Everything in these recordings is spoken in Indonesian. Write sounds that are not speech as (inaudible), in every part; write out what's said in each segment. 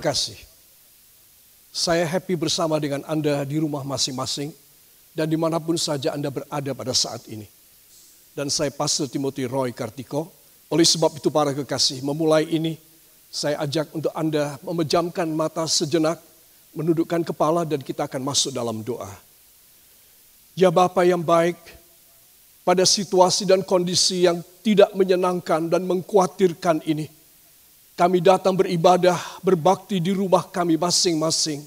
Kekasih, saya happy bersama dengan Anda di rumah masing-masing dan di mana pun saja Anda berada pada saat ini. Dan saya Pastor Timothy Roy Kartiko. Oleh sebab itu para kekasih, memulai ini saya ajak untuk Anda memejamkan mata sejenak, menundukkan kepala dan kita akan masuk dalam doa. Ya Bapa yang baik, pada situasi dan kondisi yang tidak menyenangkan dan mengkhawatirkan ini, kami datang beribadah, berbakti di rumah kami masing-masing.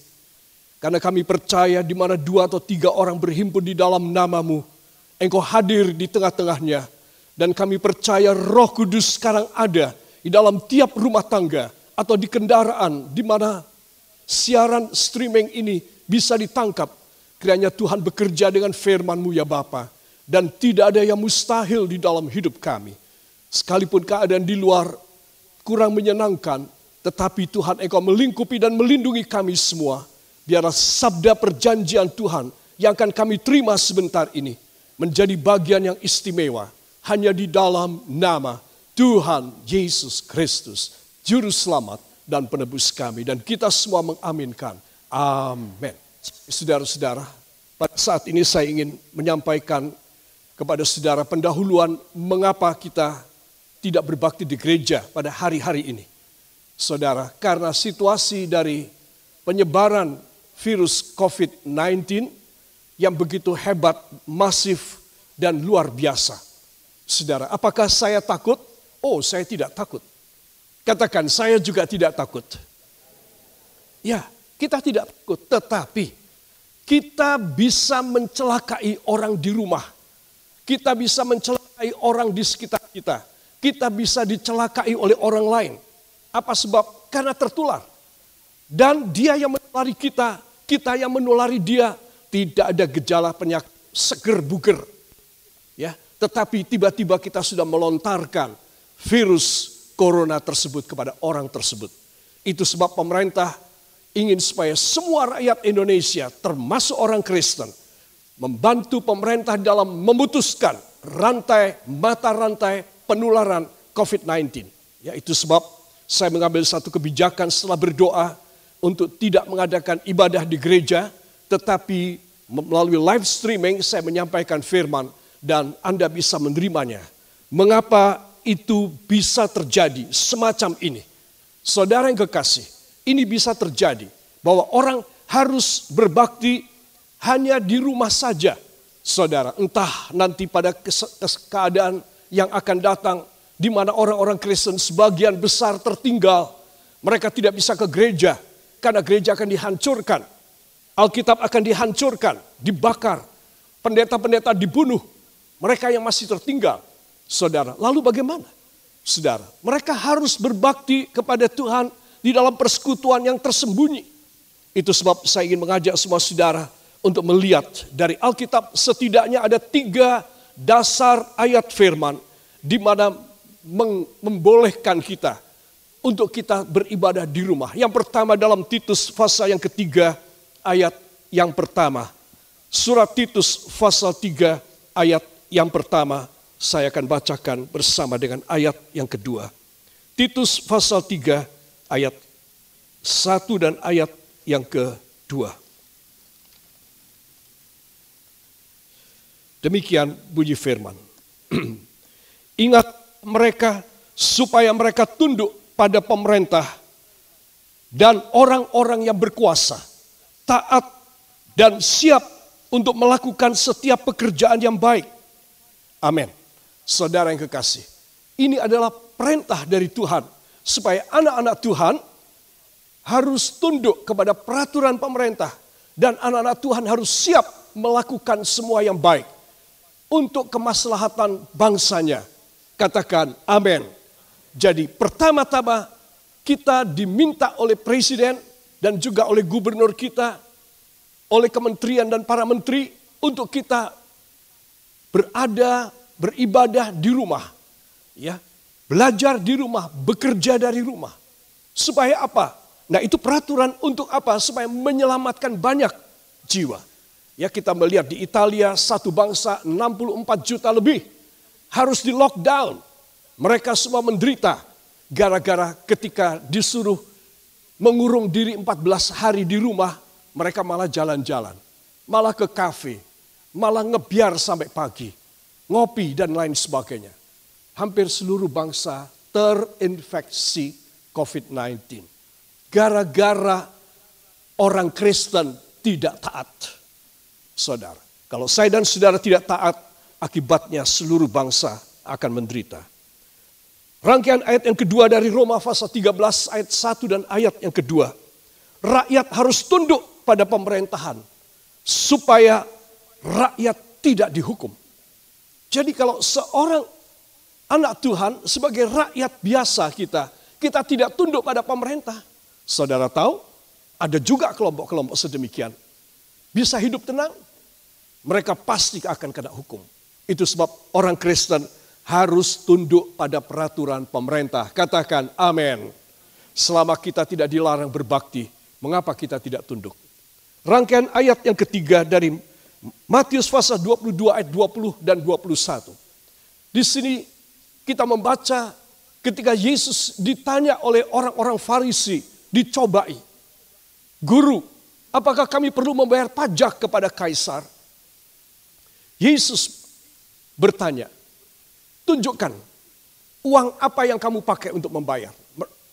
Karena kami percaya di mana dua atau tiga orang berhimpun di dalam namamu, Engkau hadir di tengah-tengahnya. Dan kami percaya roh kudus sekarang ada di dalam tiap rumah tangga atau di kendaraan di mana siaran streaming ini bisa ditangkap. Kiranya Tuhan bekerja dengan firman-Mu ya Bapa Dan tidak ada yang mustahil di dalam hidup kami. Sekalipun keadaan di luar kurang menyenangkan, tetapi Tuhan Engkau melingkupi dan melindungi kami semua. Biarlah sabda perjanjian Tuhan yang akan kami terima sebentar ini menjadi bagian yang istimewa hanya di dalam nama Tuhan Yesus Kristus, Juru Selamat dan Penebus kami. Dan kita semua mengaminkan. Amin. Saudara-saudara, pada saat ini saya ingin menyampaikan kepada saudara pendahuluan mengapa kita tidak berbakti di gereja pada hari-hari ini. Saudara, karena situasi dari penyebaran virus COVID-19 yang begitu hebat, masif, dan luar biasa. Saudara, apakah saya takut? Oh, saya tidak takut. Katakan, saya juga tidak takut. Ya, kita tidak takut, tetapi kita bisa mencelakai orang di rumah. Kita bisa mencelakai orang di sekitar kita. Kita bisa dicelakai oleh orang lain. Apa sebab? Karena tertular. Dan dia yang menulari kita, kita yang menulari dia, tidak ada gejala penyakit seger buger. Ya, tetapi tiba-tiba kita sudah melontarkan virus corona tersebut kepada orang tersebut. Itu sebab pemerintah ingin supaya semua rakyat Indonesia termasuk orang Kristen membantu pemerintah dalam memutuskan rantai mata rantai penularan COVID-19. Ya, itu sebab saya mengambil satu kebijakan setelah berdoa untuk tidak mengadakan ibadah di gereja, tetapi melalui live streaming saya menyampaikan firman dan Anda bisa menerimanya. Mengapa itu bisa terjadi semacam ini? Saudara yang kekasih, ini bisa terjadi bahwa orang harus berbakti hanya di rumah saja. Saudara, entah nanti pada keadaan yang akan datang di mana orang-orang Kristen sebagian besar tertinggal. Mereka tidak bisa ke gereja karena gereja akan dihancurkan Alkitab akan dihancurkan, dibakar. Pendeta-pendeta dibunuh. Mereka yang masih tertinggal. Saudara, lalu bagaimana? Saudara, mereka harus berbakti kepada Tuhan di dalam persekutuan yang tersembunyi. Itu sebab saya ingin mengajak semua saudara untuk melihat dari Alkitab setidaknya ada tiga dasar ayat firman di mana membolehkan kita untuk kita beribadah di rumah. Yang pertama dalam Titus pasal yang ketiga ayat yang pertama. Surat Titus pasal 3 ayat yang pertama saya akan bacakan bersama dengan ayat yang kedua. Titus pasal 3 ayat 1 dan ayat yang kedua. Demikian bunyi firman. (clears throat) Ingat mereka supaya mereka tunduk pada pemerintah dan orang-orang yang berkuasa taat, dan siap untuk melakukan setiap pekerjaan yang baik. Amin. Saudara yang kekasih, ini adalah perintah dari Tuhan supaya anak-anak Tuhan harus tunduk kepada peraturan pemerintah dan anak-anak Tuhan harus siap melakukan semua yang baik untuk kemaslahatan bangsanya. Katakan amin. Jadi pertama-tama kita diminta oleh presiden dan juga oleh gubernur kita, oleh kementerian dan para menteri untuk kita berada, beribadah di rumah. Ya, belajar di rumah, bekerja dari rumah. Supaya apa? Nah, itu peraturan untuk apa? Supaya menyelamatkan banyak jiwa. Ya, kita melihat di Italia satu bangsa 64 juta lebih harus di lockdown. Mereka semua menderita gara-gara ketika disuruh mengurung diri 14 hari di rumah, mereka malah jalan-jalan, malah ke kafe, malah ngebiar sampai pagi, ngopi dan lain sebagainya. Hampir seluruh bangsa terinfeksi COVID-19. Gara-gara orang Kristen tidak taat. Saudara, kalau saya dan saudara tidak taat, akibatnya seluruh bangsa akan menderita. Rangkaian ayat yang kedua dari Roma pasal 13 ayat 1 dan ayat yang kedua. Rakyat harus tunduk pada pemerintahan supaya rakyat tidak dihukum. Jadi kalau seorang anak Tuhan sebagai rakyat biasa kita, kita tidak tunduk pada pemerintah. Saudara tahu, ada juga kelompok-kelompok sedemikian. Bisa hidup tenang, mereka pasti akan kena hukum. Itu sebab orang Kristen harus tunduk pada peraturan pemerintah. Katakan amin. Selama kita tidak dilarang berbakti, mengapa kita tidak tunduk? Rangkaian ayat yang ketiga dari Matius pasal 22 ayat 20 dan 21. Di sini kita membaca ketika Yesus ditanya oleh orang-orang Farisi, dicobai. Guru, apakah kami perlu membayar pajak kepada kaisar? Yesus bertanya, tunjukkan uang apa yang kamu pakai untuk membayar.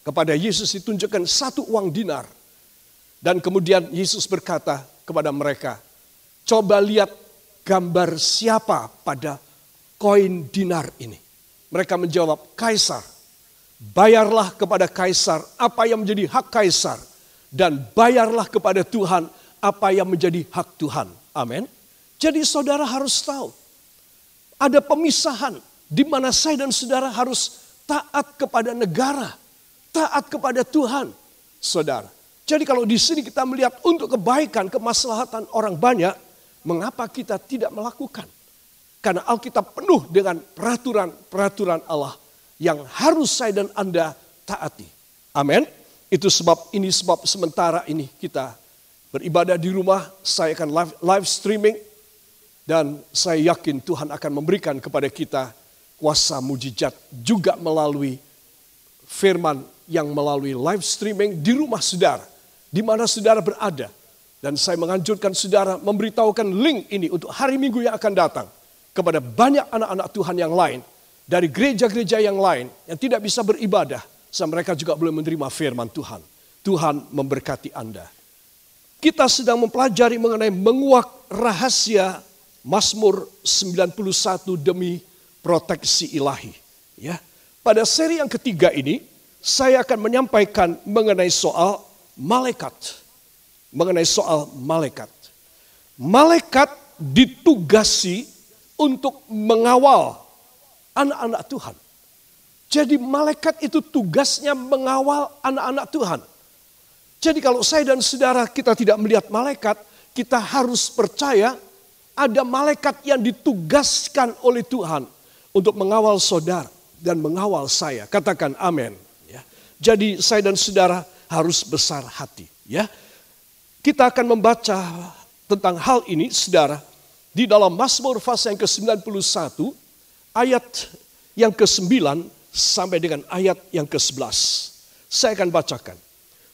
Kepada Yesus ditunjukkan satu uang dinar. Dan kemudian Yesus berkata kepada mereka, coba lihat gambar siapa pada koin dinar ini. Mereka menjawab, kaisar. Bayarlah kepada kaisar apa yang menjadi hak kaisar dan bayarlah kepada Tuhan apa yang menjadi hak Tuhan. Amin. Jadi saudara harus tahu ada pemisahan di mana saya dan saudara harus taat kepada negara, taat kepada Tuhan, saudara. Jadi kalau di sini kita melihat untuk kebaikan, kemaslahatan orang banyak, mengapa kita tidak melakukan? Karena Alkitab penuh dengan peraturan-peraturan Allah yang harus saya dan Anda taati. Amin. Itu sebab ini sebab sementara ini kita beribadah di rumah, saya akan live, live streaming dan saya yakin Tuhan akan memberikan kepada kita kuasa mujizat juga melalui firman yang melalui live streaming di rumah saudara, di mana saudara berada. Dan saya menganjurkan saudara memberitahukan link ini untuk hari Minggu yang akan datang kepada banyak anak-anak Tuhan yang lain dari gereja-gereja yang lain yang tidak bisa beribadah mereka juga boleh menerima firman Tuhan. Tuhan memberkati Anda. Kita sedang mempelajari mengenai menguak rahasia Mazmur 91 demi proteksi ilahi. Ya. Pada seri yang ketiga ini, saya akan menyampaikan mengenai soal malaikat. Mengenai soal malaikat. Malaikat ditugasi untuk mengawal anak-anak Tuhan. Jadi malaikat itu tugasnya mengawal anak-anak Tuhan. Jadi kalau saya dan saudara kita tidak melihat malaikat, kita harus percaya ada malaikat yang ditugaskan oleh Tuhan untuk mengawal saudara dan mengawal saya. Katakan amin. Ya. Jadi saya dan saudara harus besar hati. Ya, kita akan membaca tentang hal ini, saudara, di dalam Mazmur pasal yang ke-91 ayat yang ke-9 sampai dengan ayat yang ke-11. Saya akan bacakan.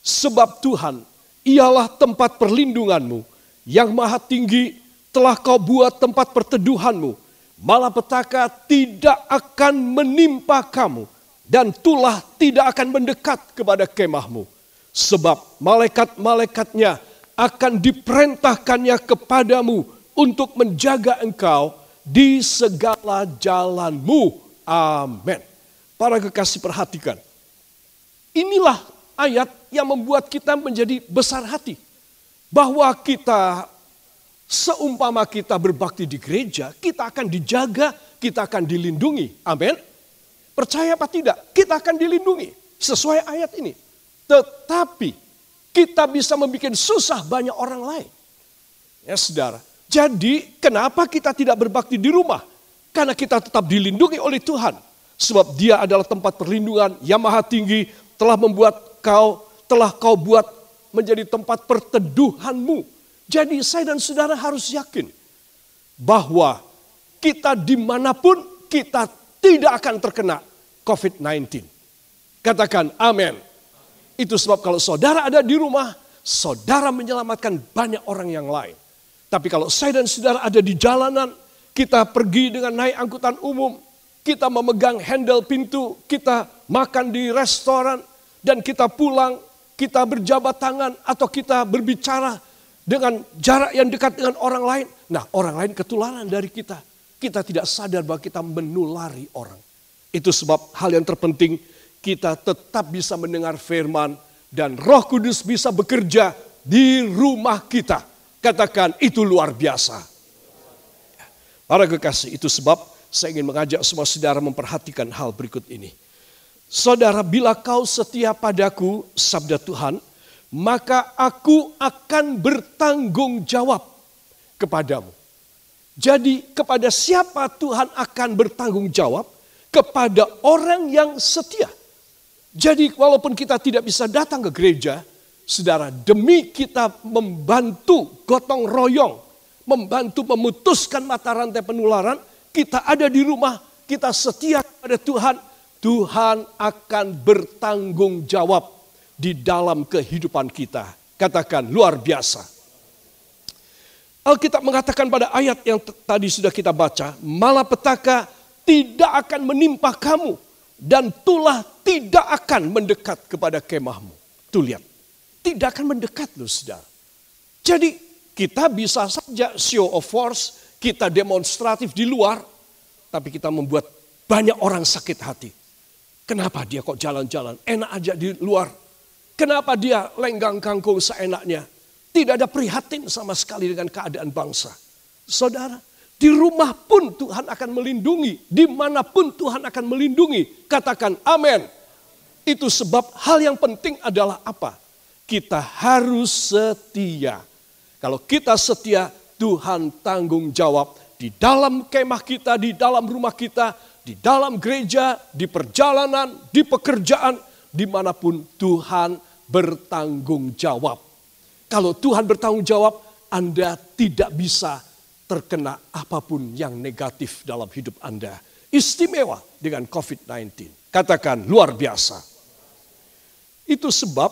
Sebab Tuhan ialah tempat perlindunganmu yang maha tinggi telah kau buat tempat perteduhanmu. Malapetaka tidak akan menimpa kamu dan tulah tidak akan mendekat kepada kemahmu. Sebab malaikat-malaikatnya akan diperintahkannya kepadamu untuk menjaga engkau di segala jalanmu. Amin. Para kekasih perhatikan. Inilah ayat yang membuat kita menjadi besar hati. Bahwa kita seumpama kita berbakti di gereja, kita akan dijaga, kita akan dilindungi. Amin. Percaya apa tidak? Kita akan dilindungi sesuai ayat ini. Tetapi kita bisa membuat susah banyak orang lain. Ya saudara. Jadi kenapa kita tidak berbakti di rumah? Karena kita tetap dilindungi oleh Tuhan. Sebab dia adalah tempat perlindungan yang maha tinggi telah membuat kau, telah kau buat menjadi tempat perteduhanmu. Jadi saya dan saudara harus yakin bahwa kita di mana pun kita tidak akan terkena COVID-19. Katakan amin. Itu sebab kalau saudara ada di rumah, saudara menyelamatkan banyak orang yang lain. Tapi kalau saya dan saudara ada di jalanan, kita pergi dengan naik angkutan umum, kita memegang handle pintu, kita makan di restoran, dan kita pulang, kita berjabat tangan, atau kita berbicara dengan jarak yang dekat dengan orang lain. Nah orang lain ketularan dari kita. Kita tidak sadar bahwa kita menulari orang. Itu sebab hal yang terpenting kita tetap bisa mendengar firman dan roh kudus bisa bekerja di rumah kita. Katakan itu luar biasa. Para kekasih itu sebab saya ingin mengajak semua saudara memperhatikan hal berikut ini. Saudara bila kau setia padaku sabda Tuhan maka aku akan bertanggung jawab kepadamu. Jadi kepada siapa Tuhan akan bertanggung jawab? Kepada orang yang setia. Jadi walaupun kita tidak bisa datang ke gereja, saudara, demi kita membantu gotong royong, membantu memutuskan mata rantai penularan, kita ada di rumah, kita setia kepada Tuhan, Tuhan akan bertanggung jawab di dalam kehidupan kita. Katakan luar biasa. Alkitab mengatakan pada ayat yang tadi sudah kita baca, malapetaka tidak akan menimpa kamu dan tulah tidak akan mendekat kepada kemahmu. Tuh lihat, tidak akan mendekat loh saudara. Jadi kita bisa saja show of force, kita demonstratif di luar, tapi kita membuat banyak orang sakit hati. Kenapa dia kok jalan-jalan, enak aja di luar. Kenapa dia lenggang kangkung seenaknya. Tidak ada prihatin sama sekali dengan keadaan bangsa. Saudara, di rumah pun Tuhan akan melindungi. Di mana pun Tuhan akan melindungi. Katakan amin. Itu sebab hal yang penting adalah apa? Kita harus setia. Kalau kita setia, Tuhan tanggung jawab di dalam kemah kita, di dalam rumah kita, di dalam gereja, di perjalanan, di pekerjaan, di mana pun Tuhan bertanggung jawab. Kalau Tuhan bertanggung jawab, Anda tidak bisa terkena apa pun yang negatif dalam hidup Anda. Istimewa dengan COVID-19. Katakan luar biasa. Itu sebab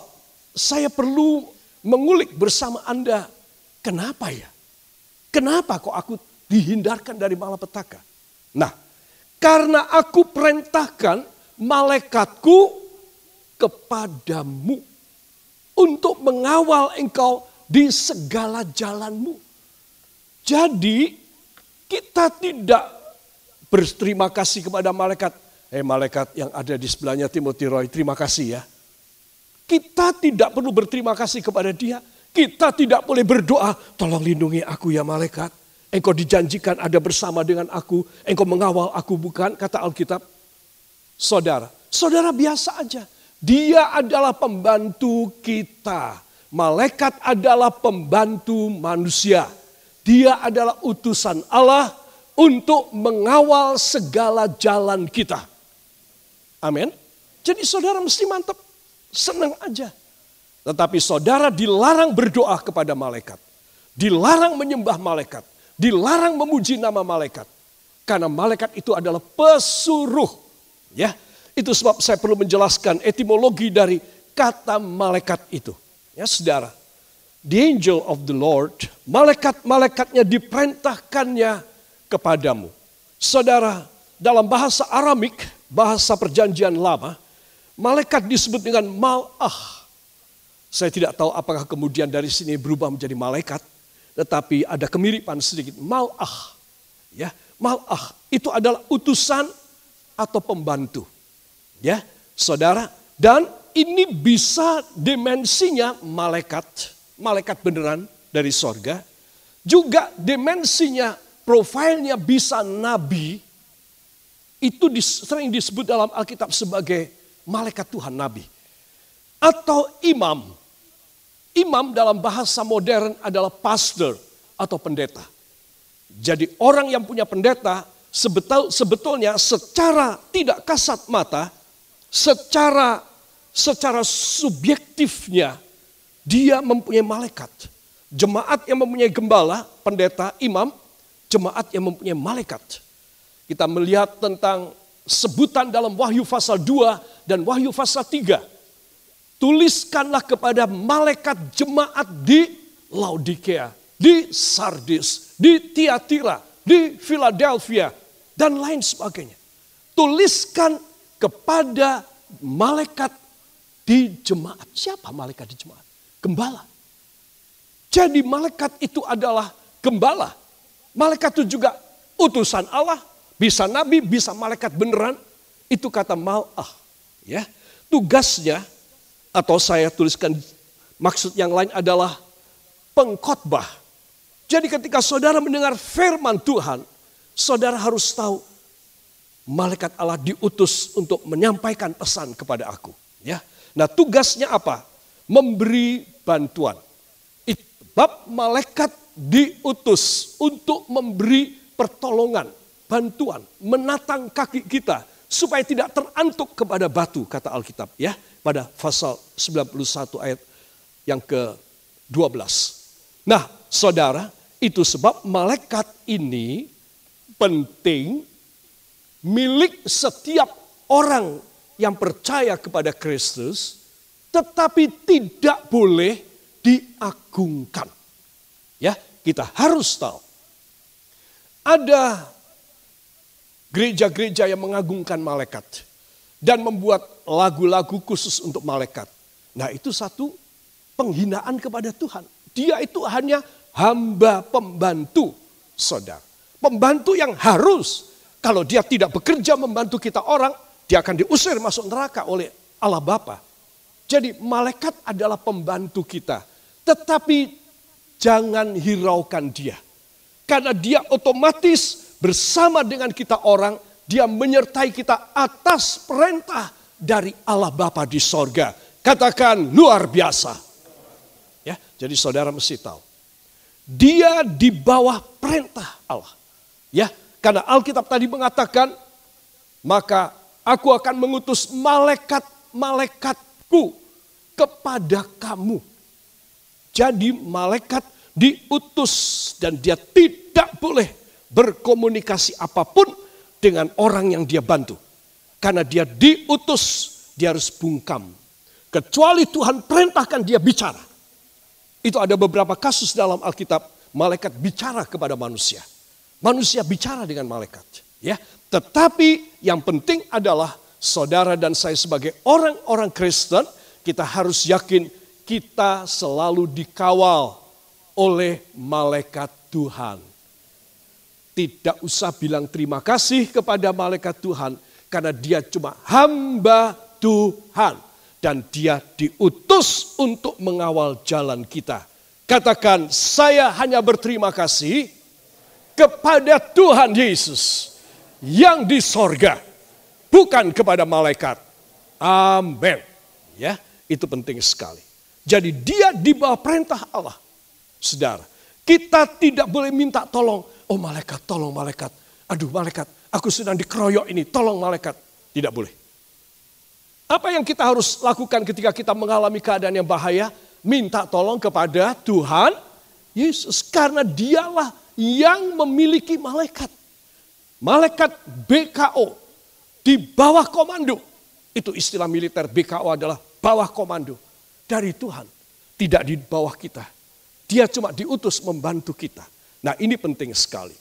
saya perlu mengulik bersama Anda. Kenapa ya? Kenapa kok aku dihindarkan dari malapetaka? Nah, karena aku perintahkan malaikatku kepadamu untuk mengawal engkau di segala jalanmu. Jadi kita tidak berterima kasih kepada malaikat. Eh malaikat yang ada di sebelahnya Timothy Roy, terima kasih ya. Kita tidak perlu berterima kasih kepada dia. Kita tidak boleh berdoa, tolong lindungi aku ya malaikat. Engkau dijanjikan ada bersama dengan aku, engkau mengawal aku bukan, kata Alkitab. Saudara, saudara biasa aja. Dia adalah pembantu kita. Malaikat adalah pembantu manusia. Dia adalah utusan Allah untuk mengawal segala jalan kita. Amin. Jadi saudara mesti mantap, senang aja. Tetapi saudara dilarang berdoa kepada malaikat. Dilarang menyembah malaikat. Dilarang memuji nama malaikat. Karena malaikat itu adalah pesuruh. Ya, itu sebab saya perlu menjelaskan etimologi dari kata malaikat itu. Ya, saudara the angel of the Lord, malaikat-malaikatnya diperintahkannya kepadamu. Saudara, dalam bahasa Aramik, bahasa perjanjian lama, malaikat disebut dengan mal'ah. Saya tidak tahu apakah kemudian dari sini berubah menjadi malaikat, tetapi ada kemiripan sedikit. Mal'ah, ya, mal'ah itu adalah utusan atau pembantu. Ya, saudara, dan ini bisa dimensinya malaikat malaikat beneran dari sorga. Juga dimensinya, profilnya bisa nabi. Itu sering disebut dalam Alkitab sebagai malaikat Tuhan nabi. Atau imam. Imam dalam bahasa modern adalah pastor atau pendeta. Jadi orang yang punya pendeta sebetul, sebetulnya secara tidak kasat mata, secara secara subjektifnya dia mempunyai malaikat. Jemaat yang mempunyai gembala, pendeta, imam, jemaat yang mempunyai malaikat. Kita melihat tentang sebutan dalam Wahyu pasal 2 dan Wahyu pasal 3. Tuliskanlah kepada malaikat jemaat di Laodikea, di Sardis, di Tiatira, di Philadelphia, dan lain sebagainya. Tuliskan kepada malaikat di jemaat. Siapa malaikat di jemaat? Gembala. Jadi malaikat itu adalah gembala. Malaikat itu juga utusan Allah, bisa nabi, bisa malaikat beneran. Itu kata mal'ah. Ya. Tugasnya atau saya tuliskan maksud yang lain adalah pengkhotbah. Jadi ketika saudara mendengar firman Tuhan, saudara harus tahu malaikat Allah diutus untuk menyampaikan pesan kepada aku. Ya, nah tugasnya apa? Memberi bantuan. Bab malaikat diutus untuk memberi pertolongan, bantuan, menatang kaki kita supaya tidak terantuk kepada batu kata Alkitab ya pada pasal 91 ayat yang ke-12. Nah, Saudara, itu sebab malaikat ini penting milik setiap orang yang percaya kepada Kristus tetapi tidak boleh diagungkan. Ya, kita harus tahu. Ada gereja-gereja yang mengagungkan malaikat dan membuat lagu-lagu khusus untuk malaikat. Nah itu satu penghinaan kepada Tuhan. Dia itu hanya hamba pembantu saudara. Pembantu yang harus kalau dia tidak bekerja membantu kita orang, dia akan diusir masuk neraka oleh Allah Bapa. Jadi malaikat adalah pembantu kita. Tetapi jangan hiraukan dia. Karena dia otomatis bersama dengan kita orang dia menyertai kita atas perintah dari Allah Bapa di sorga. Katakan luar biasa. Ya, jadi saudara mesti tahu. Dia di bawah perintah Allah. Ya, karena Alkitab tadi mengatakan, maka aku akan mengutus malaikat-malaikatku kepada kamu. Jadi malaikat diutus dan dia tidak boleh berkomunikasi apa pun dengan orang yang dia bantu. Karena dia diutus, dia harus bungkam. Kecuali Tuhan perintahkan dia bicara. Itu ada beberapa kasus dalam Alkitab, malaikat bicara kepada manusia. Manusia bicara dengan malaikat. Ya, tetapi yang penting adalah saudara dan saya sebagai orang-orang Kristen, kita harus yakin kita selalu dikawal oleh malaikat Tuhan tidak usah bilang terima kasih kepada malaikat Tuhan karena dia cuma hamba Tuhan dan dia diutus untuk mengawal jalan kita. Katakan, saya hanya berterima kasih kepada Tuhan Yesus yang di sorga, bukan kepada malaikat. Amin. Ya, itu penting sekali. Jadi dia di bawah perintah Allah. Saudara, kita tidak boleh minta tolong Oh malaikat, tolong malaikat. Aduh malaikat, aku sedang dikeroyok ini, tolong malaikat. Tidak boleh. Apa yang kita harus lakukan ketika kita mengalami keadaan yang bahaya? Minta tolong kepada Tuhan Yesus. Karena dialah yang memiliki malaikat. Malaikat BKO di bawah komando. Itu istilah militer BKO adalah bawah komando dari Tuhan. Tidak di bawah kita. Dia cuma diutus membantu kita. Nah ini penting sekali.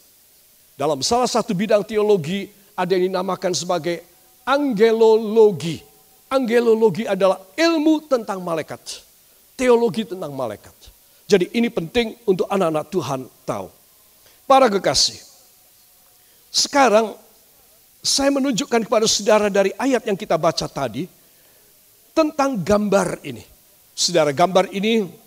Dalam salah satu bidang teologi ada yang dinamakan sebagai angelologi. Angelologi adalah ilmu tentang malaikat. Teologi tentang malaikat. Jadi ini penting untuk anak-anak Tuhan tahu. Para kekasih, sekarang saya menunjukkan kepada saudara dari ayat yang kita baca tadi tentang gambar ini. Saudara, gambar ini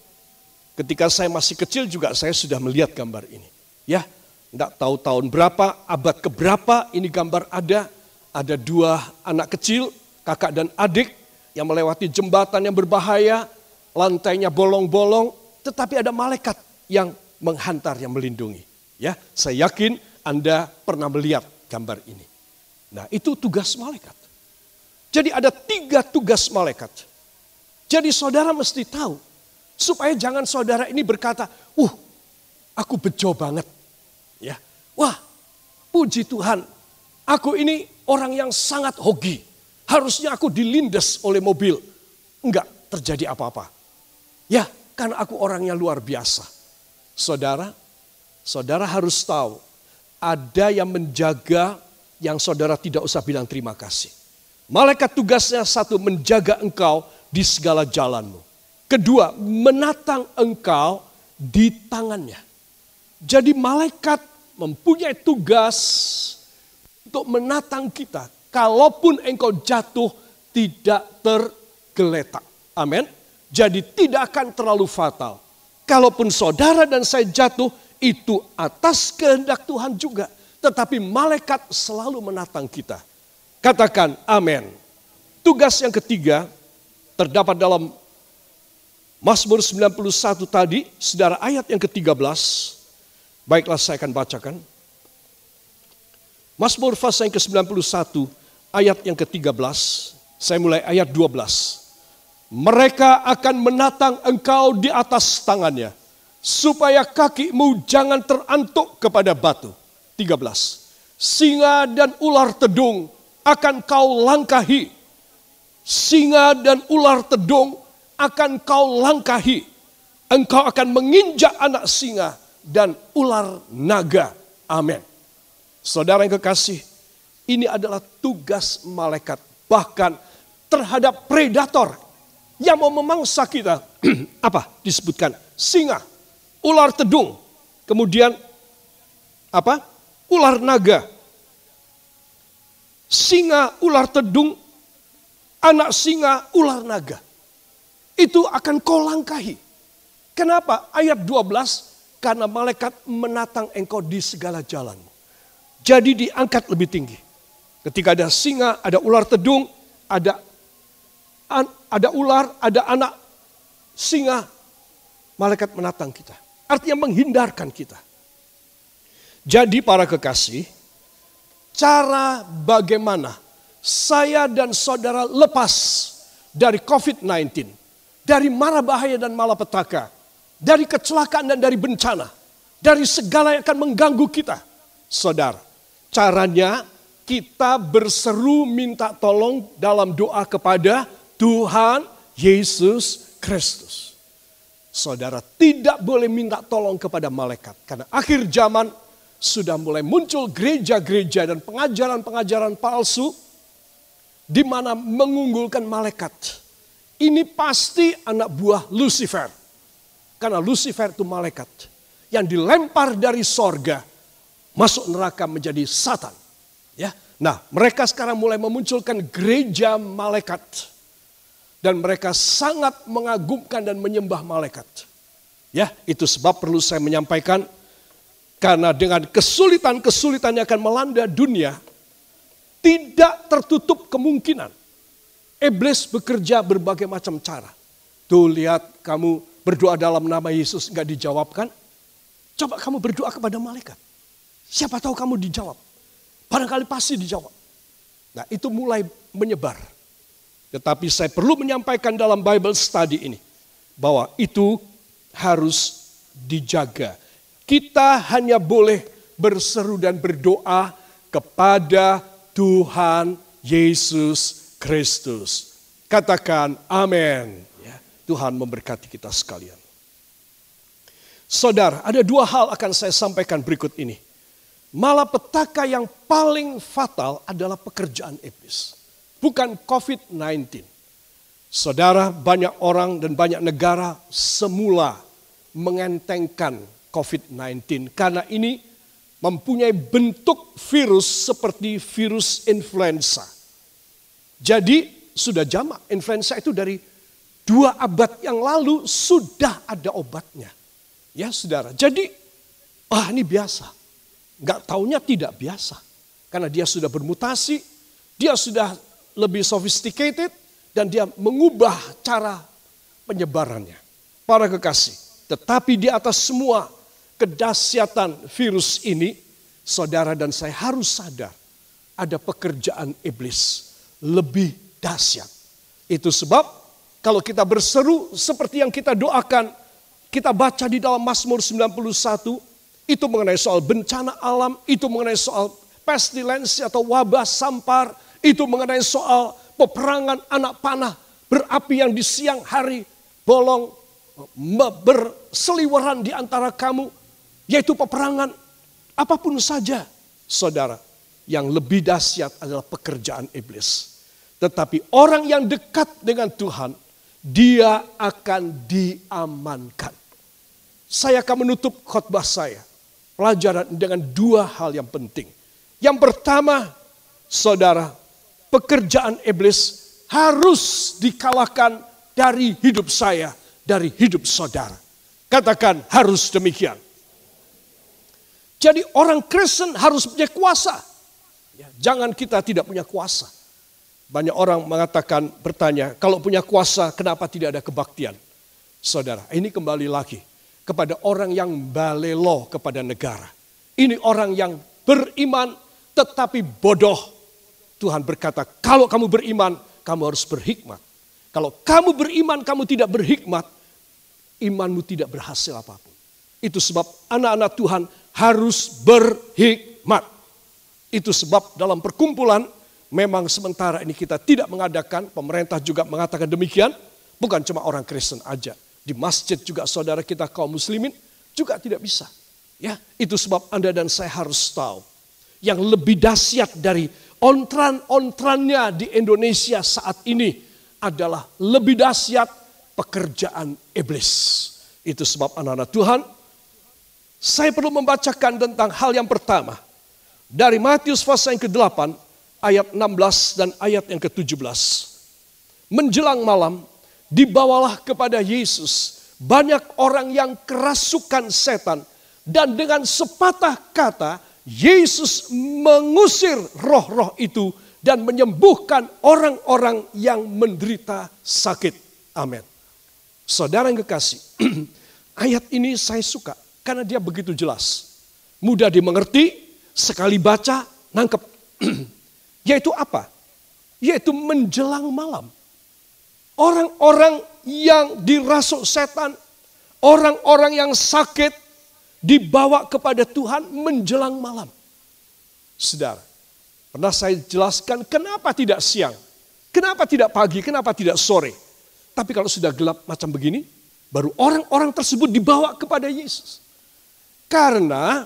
Ketika saya masih kecil juga saya sudah melihat gambar ini. Ya, tidak tahu tahun berapa, abad keberapa ini gambar ada. Ada dua anak kecil, kakak dan adik yang melewati jembatan yang berbahaya, lantainya bolong-bolong, tetapi ada malaikat yang menghantar, yang melindungi. Ya, saya yakin Anda pernah melihat gambar ini. Nah, itu tugas malaikat. Jadi ada tiga tugas malaikat. Jadi saudara mesti tahu Supaya jangan saudara ini berkata, uh aku bejo banget. Ya, Wah puji Tuhan, aku ini orang yang sangat hoki. Harusnya aku dilindas oleh mobil. Enggak, terjadi apa-apa. Ya, karena aku orangnya luar biasa. Saudara, saudara harus tahu ada yang menjaga yang saudara tidak usah bilang terima kasih. Malaikat tugasnya satu menjaga engkau di segala jalanmu. Kedua, menatang engkau di tangannya. Jadi malaikat mempunyai tugas untuk menatang kita. Kalaupun engkau jatuh tidak tergeletak. Amin. Jadi tidak akan terlalu fatal. Kalaupun saudara dan saya jatuh, itu atas kehendak Tuhan juga. Tetapi malaikat selalu menatang kita. Katakan amin. Tugas yang ketiga terdapat dalam Mazmur 91 tadi, saudara ayat yang ke-13. Baiklah saya akan bacakan. Mazmur pasal yang ke-91 ayat yang ke-13. Saya mulai ayat 12. Mereka akan menatang engkau di atas tangannya, supaya kakimu jangan terantuk kepada batu. 13. Singa dan ular tedung akan kau langkahi. Singa dan ular tedung akan kau langkahi. Engkau akan menginjak anak singa dan ular naga. Amin. Saudara yang kekasih, ini adalah tugas malaikat. Bahkan terhadap predator yang mau memangsa kita. (clears throat) apa disebutkan? Singa, ular tedung, kemudian apa? Ular naga. Singa, ular tedung, anak singa, ular naga. Itu akan kau langkahi. Kenapa? Ayat 12, karena malaikat menatang engkau di segala jalanmu. Jadi diangkat lebih tinggi. Ketika ada singa, ada ular tedung, ada ada ular, ada anak singa, malaikat menatang kita. Artinya menghindarkan kita. Jadi para kekasih, cara bagaimana saya dan saudara lepas dari COVID-19, dari mara bahaya dan malapetaka, dari kecelakaan dan dari bencana, dari segala yang akan mengganggu kita. Saudara, caranya kita berseru minta tolong dalam doa kepada Tuhan Yesus Kristus. Saudara tidak boleh minta tolong kepada malaikat. Karena akhir zaman sudah mulai muncul gereja-gereja dan pengajaran-pengajaran palsu. Di mana mengunggulkan malaikat. Ini pasti anak buah Lucifer. Karena Lucifer itu malaikat. Yang dilempar dari sorga. Masuk neraka menjadi satan. Ya, Nah mereka sekarang mulai memunculkan gereja malaikat dan mereka sangat mengagumkan dan menyembah malaikat. Ya, itu sebab perlu saya menyampaikan karena dengan kesulitan-kesulitan yang akan melanda dunia tidak tertutup kemungkinan iblis bekerja berbagai macam cara. Tuh lihat kamu berdoa dalam nama Yesus nggak dijawabkan. Coba kamu berdoa kepada malaikat. Siapa tahu kamu dijawab. Barangkali pasti dijawab. Nah itu mulai menyebar. Tetapi saya perlu menyampaikan dalam Bible study ini bahwa itu harus dijaga. Kita hanya boleh berseru dan berdoa kepada Tuhan Yesus Kristus. Katakan amin. Ya, Tuhan memberkati kita sekalian. Saudara, ada dua hal akan saya sampaikan berikut ini. Malapetaka yang paling fatal adalah pekerjaan iblis bukan COVID-19. Saudara, banyak orang dan banyak negara semula mengentengkan COVID-19 karena ini mempunyai bentuk virus seperti virus influenza. Jadi sudah jamak influenza itu dari dua abad yang lalu sudah ada obatnya. Ya saudara, jadi ah ini biasa. Enggak taunya tidak biasa. Karena dia sudah bermutasi, dia sudah lebih sophisticated dan dia mengubah cara penyebarannya. Para kekasih, tetapi di atas semua kedahsyatan virus ini, saudara dan saya harus sadar ada pekerjaan iblis lebih dahsyat. Itu sebab kalau kita berseru seperti yang kita doakan, kita baca di dalam Mazmur 91, itu mengenai soal bencana alam, itu mengenai soal pestilensi atau wabah sampar, itu mengenai soal peperangan anak panah, berapi yang di siang hari bolong berseliweran di antara kamu, yaitu peperangan, apa pun saja, saudara, yang lebih dahsyat adalah pekerjaan iblis. Tetapi orang yang dekat dengan Tuhan, dia akan diamankan. Saya akan menutup khotbah saya, pelajaran dengan dua hal yang penting. Yang pertama, saudara, pekerjaan iblis harus dikalahkan dari hidup saya, dari hidup saudara. Katakan harus demikian. Jadi orang Kristen harus punya kuasa. Ya, jangan kita tidak punya kuasa. Banyak orang mengatakan, bertanya, kalau punya kuasa kenapa tidak ada kebaktian? Saudara, ini kembali lagi kepada orang yang balelo kepada negara. Ini orang yang beriman tetapi bodoh. Tuhan berkata, kalau kamu beriman, kamu harus berhikmat. Kalau kamu beriman, kamu tidak berhikmat, imanmu tidak berhasil apa pun. Itu sebab anak-anak Tuhan harus berhikmat. Itu sebab dalam perkumpulan memang sementara ini kita tidak mengadakan, pemerintah juga mengatakan demikian, bukan cuma orang Kristen aja. Di masjid juga saudara kita kaum muslimin juga tidak bisa. Ya, itu sebab Anda dan saya harus tahu yang lebih dahsyat dari ontran-ontrannya di Indonesia saat ini adalah lebih dahsyat pekerjaan iblis. Itu sebab anak-anak Tuhan, saya perlu membacakan tentang hal yang pertama. Dari Matius pasal yang ke-8, ayat 16 dan ayat yang ke-17. Menjelang malam, dibawalah kepada Yesus banyak orang yang kerasukan setan. Dan dengan sepatah kata, Yesus mengusir roh-roh itu dan menyembuhkan orang-orang yang menderita sakit. Amin. Saudara yang kekasih, (clears throat) ayat ini saya suka karena dia begitu jelas. Mudah dimengerti, sekali baca, nangkep. (clears throat) Yaitu apa? Yaitu menjelang malam. Orang-orang yang dirasuk setan, orang-orang yang sakit, dibawa kepada Tuhan menjelang malam. Saudara, pernah saya jelaskan kenapa tidak siang, kenapa tidak pagi, kenapa tidak sore. Tapi kalau sudah gelap macam begini, baru orang-orang tersebut dibawa kepada Yesus. Karena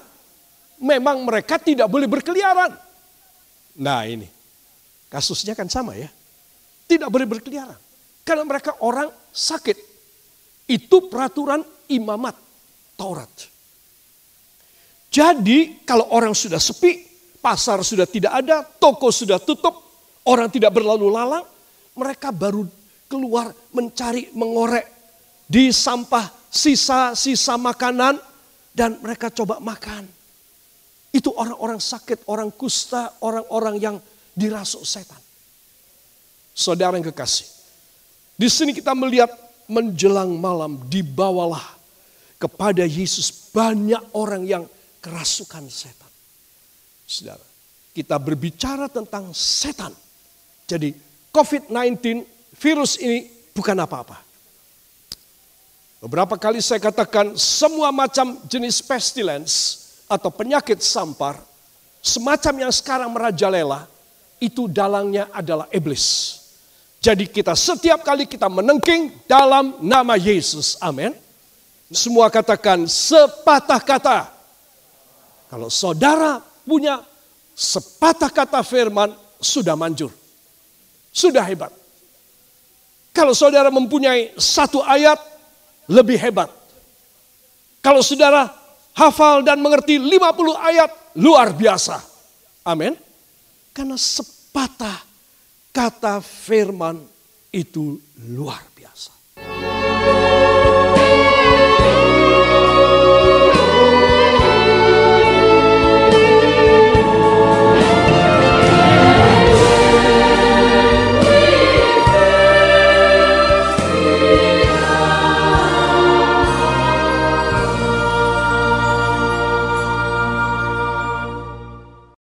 memang mereka tidak boleh berkeliaran. Nah ini, kasusnya kan sama ya. Tidak boleh berkeliaran. Karena mereka orang sakit. Itu peraturan imamat Taurat. Jadi kalau orang sudah sepi, pasar sudah tidak ada, toko sudah tutup, orang tidak berlalu lalang, mereka baru keluar mencari, mengorek di sampah sisa-sisa makanan dan mereka coba makan. Itu orang-orang sakit, orang kusta, orang-orang yang dirasuk setan. Saudara yang kekasih. Di sini kita melihat menjelang malam dibawalah kepada Yesus banyak orang yang kerasukan setan. Saudara, kita berbicara tentang setan. Jadi COVID-19 virus ini bukan apa-apa. Beberapa kali saya katakan semua macam jenis pestilence atau penyakit sampar, semacam yang sekarang merajalela, itu dalangnya adalah iblis. Jadi kita setiap kali kita menengking dalam nama Yesus, amin. Semua katakan sepatah kata. Kalau saudara punya sepatah kata firman, sudah manjur. Sudah hebat. Kalau saudara mempunyai satu ayat, lebih hebat. Kalau saudara hafal dan mengerti 50 ayat, luar biasa. Amin. Karena sepatah kata firman itu luar.